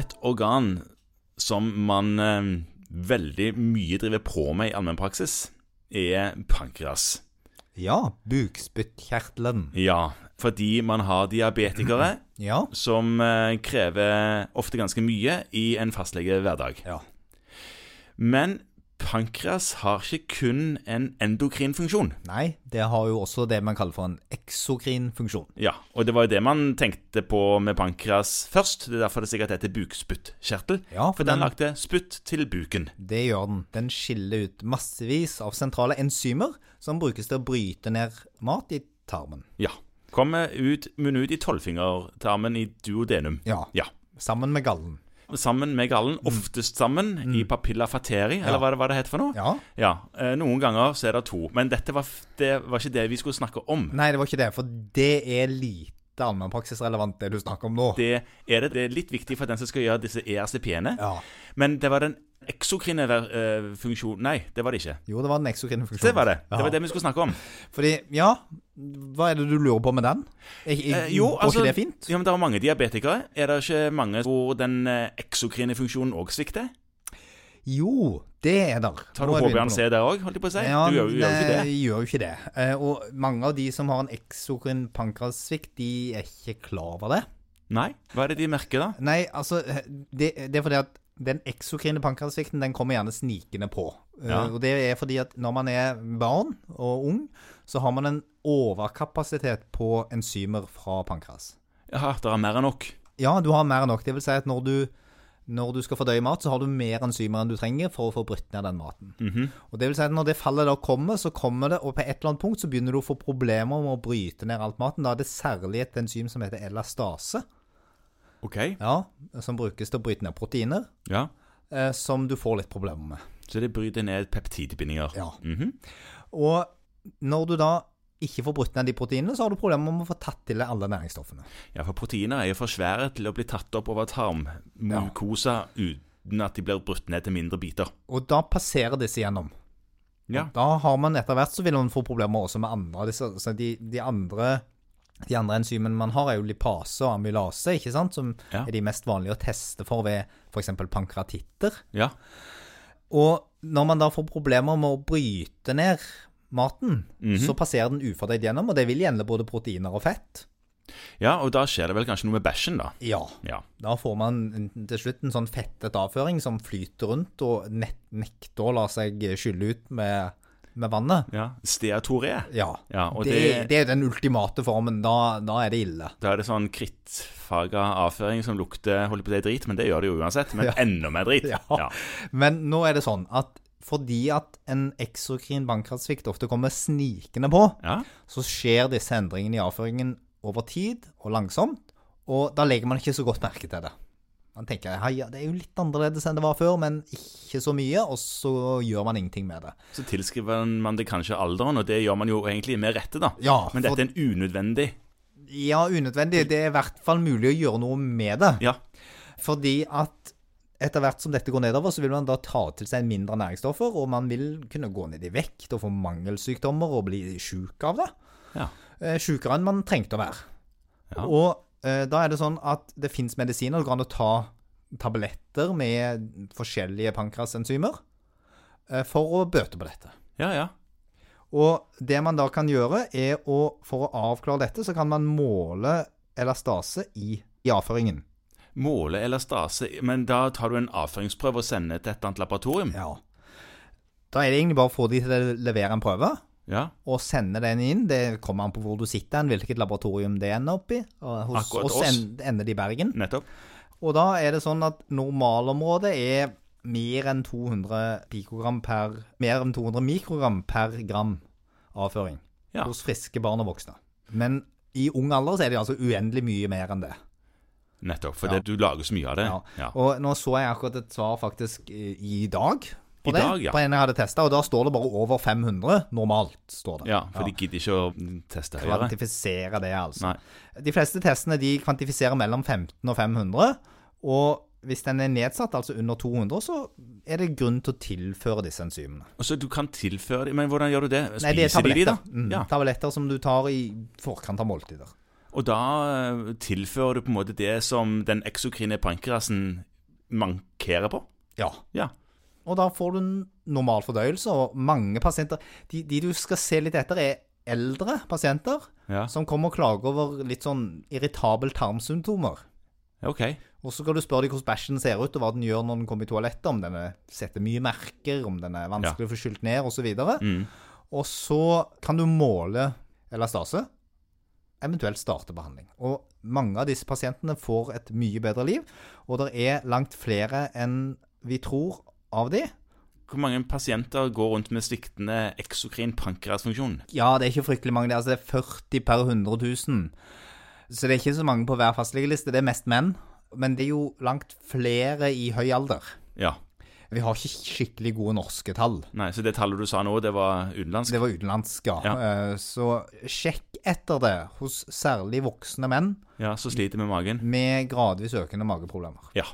Et organ som man eh, veldig mye driver på med i allmennpraksis, er pankreas. Ja, bukspyttkjertelen. Ja, fordi man har diabetikere Ja. som eh, krever ofte ganske mye i en fastlege hverdag. Ja. Men pankreas har ikke kun en endokrin funksjon. Nei, det har jo også det man kaller for en eksokrin funksjon. Ja, og det var jo det man tenkte på med pankreas først. Det er derfor det sikkert heter bukspyttkjertel. Ja, for for den den- lagde spytt til buken. Det gjør den. Den skiller ut massevis av sentrale enzymer som brukes til å bryte ned mat i tarmen. Ja. Kommer ut, munner ut i tolvfingertarmen i duodenum. Ja. Ja. Sammen med gallen. Sammen med gallen, oftest sammen i papilla fateri, eller hva det, hva det heter for noe. Ja. Ja, eh, Noen ganger så er det to. Men dette var, det var ikke det vi skulle snakke om. Nei, det var ikke det, for det er lite allmennpraksisrelevant, det du snakker om nå. Det er det. Det er litt viktig for den som skal gjøre disse ERCP-ene. Ja. Men det var den eksokrine funksjonen Nei, det var det ikke. Jo, det var den eksokrine funksjonen. Det var det. Det var det vi skulle snakke om. Fordi, ja, hva er det du lurer på med den? Jeg, jeg, Eh, jo, altså ikke det fint? Ja, men Det er mange diabetikere. Er det ikke mange hvor den eh, eksokrine funksjonen òg svikter? Jo, det er der. Tar du HBNC vi inne på HbA1c noe. der òg, holdt jeg på å si? Ja, du gjør, jo ikke det. nei, gjør jo ikke det. Eh, Og mange av de som har en eksokrin pankreassvikt, de er ikke klar over det. Nei? Hva er det de merker, da? Nei, altså, det, det er fordi at den eksokrine pankrasvikten den kommer gjerne snikende på. Ja. Uh, Og det er fordi at når man er barn og ung, så har man en overkapasitet på enzymer fra pankras. Ja, det er mer enn nok. Ja, du har mer enn nok. Det vil si at når du, når du skal fordøye mat, så har du mer enzymer enn du trenger for å få brutt ned den maten. Mhm. Og det vil si at når det fallet da kommer, så kommer det, og på et eller annet punkt så begynner du å få problemer med å bryte ned alt maten. Da er det særlig et enzym som heter elastase, OK. ja, som brukes til å bryte ned proteiner, Ja. eh, som du får litt problemer med. Så det bryter ned peptidbindinger. Ja. Mhm. Og når du da ikke får brutt ned de proteinene, så har du problemer med å få tatt til deg alle næringsstoffene. ja, for proteiner er jo for svære til å bli tatt opp over tarmmukosa uten at de blir brutt ned til mindre biter. Og da passerer disse gjennom. Ja. Da har man etter hvert så vil man få problemer også med andre disse. De, de andre de andre enzymene man har, er jo lipase og amylase, ikke sant? som Ja. er de mest vanlige å teste for ved f.eks. pankratitter. Ja. Og når man da får problemer med å bryte ned maten, Mhm. så passerer den ufordøyd gjennom, og det vil gjelde både proteiner og fett. ja, og da skjer det vel kanskje noe med bæsjen, da. Ja. Ja. Da får man til slutt en sånn fettet avføring som flyter rundt og nekter å la seg skylle ut med, med vannet. ja. Steatoré. Ja. Ja, det, det- det er den ultimate formen. Da, da er det ille. Da er det sånn krittfarga avføring som lukter holdt på å si drit, men det gjør det jo uansett. Men Ja. enda mer drit. Ja. Men nå er det sånn at fordi at en eksokrin bankkraftsvikt ofte kommer snikende på, ja. så skjer disse endringene i avføringen over tid og langsomt, og da legger man ikke så godt merke til det. Man tenker «Hei, ja, det er jo litt annerledes enn det var før, men ikke så mye, og så gjør man ingenting med det. Så tilskriver man det kanskje alderen, og det gjør man jo egentlig med rette, da. Ja, Men dette er en unødvendig Ja, unødvendig. Det er i hvert fall mulig å gjøre noe med det. Ja. Fordi at etter hvert som dette går nedover, så vil man da ta til seg mindre næringsstoffer, og man vil kunne gå ned i vekt og få mangelsykdommer og bli sjuk av det. Ja. Eh, Sjukere enn man trengte å være. Ja. Og da er det sånn at det fins medisiner. Det går an å ta tabletter med forskjellige pankreasenzymer eh, for å bøte på dette. Ja, ja. Og det man da kan gjøre, er å For å avklare dette, så kan man måle elastase i, i avføringen. Måle elastase Men da tar du en avføringsprøve og sender til et annet laboratorium? Ja. Da er det egentlig bare å få de til å levere en prøve, Ja. og sender den inn. Det kommer an på hvor du sitter, hvilket laboratorium det ender opp i. Og hos Akkurat oss oss. en- ender det i Bergen. Nettopp. Og da er det sånn at normalområdet er mer enn 200 pikogram per Mer enn 200 mikrogram per gram avføring Ja. hos friske barn og voksne. Men i ung alder så er det altså uendelig mye mer enn det. Nettopp. For Ja. det, du lager så mye av det. Ja. Og nå så jeg akkurat et svar faktisk i dag på I det. dag, ja. På en jeg hadde testa, og da står det bare over 500 normalt. står det. ja, for de gidder ikke å teste høyere. Kvantifisere det, altså. Nei. De fleste testene de kvantifiserer mellom 15 og 500. Og hvis den er nedsatt, altså under 200, så er det grunn til å tilføre disse enzymene. Og så du kan tilføre dem, men hvordan gjør du det? Nei, det er Spiser de de, da? tabletter. Mm, Ja. Tabletter som du tar i forkant av måltider. Og da eh, tilfører du på en måte det som den eksokrine pankerasen mankerer på. Ja. Ja. Og da får du normal fordøyelse, og mange pasienter de, de du skal se litt etter, er eldre pasienter Ja. som kommer og klager over litt sånn irritabel tarmsymptomer. OK. Og så skal du spørre dem hvordan bæsjen ser ut, og hva den gjør når den kommer i toalettet, om den er- setter mye merker, om den er vanskelig å få skylt ned, osv. Mm. Og så kan du måle elastase, eventuelt starte behandling. Og mange av disse pasientene får et mye bedre liv, og det er langt flere enn vi tror av de. Hvor mange pasienter går rundt med sviktende eksokrin pankreasfunksjon? Ja, det er ikke fryktelig mange. Det er, altså, det er 40 per 100 000. Så det er ikke så mange på hver fastlegeliste. Det er mest menn. Men det er jo langt flere i høy alder. Ja. Vi har ikke skikkelig gode norske tall. Nei, Så det tallet du sa nå, det var utenlandsk? Det var utenlandsk, ja. Ja. Eh, Så sjekk etter det hos særlig voksne menn Ja, så sliter med magen? med gradvis økende mageproblemer. Ja.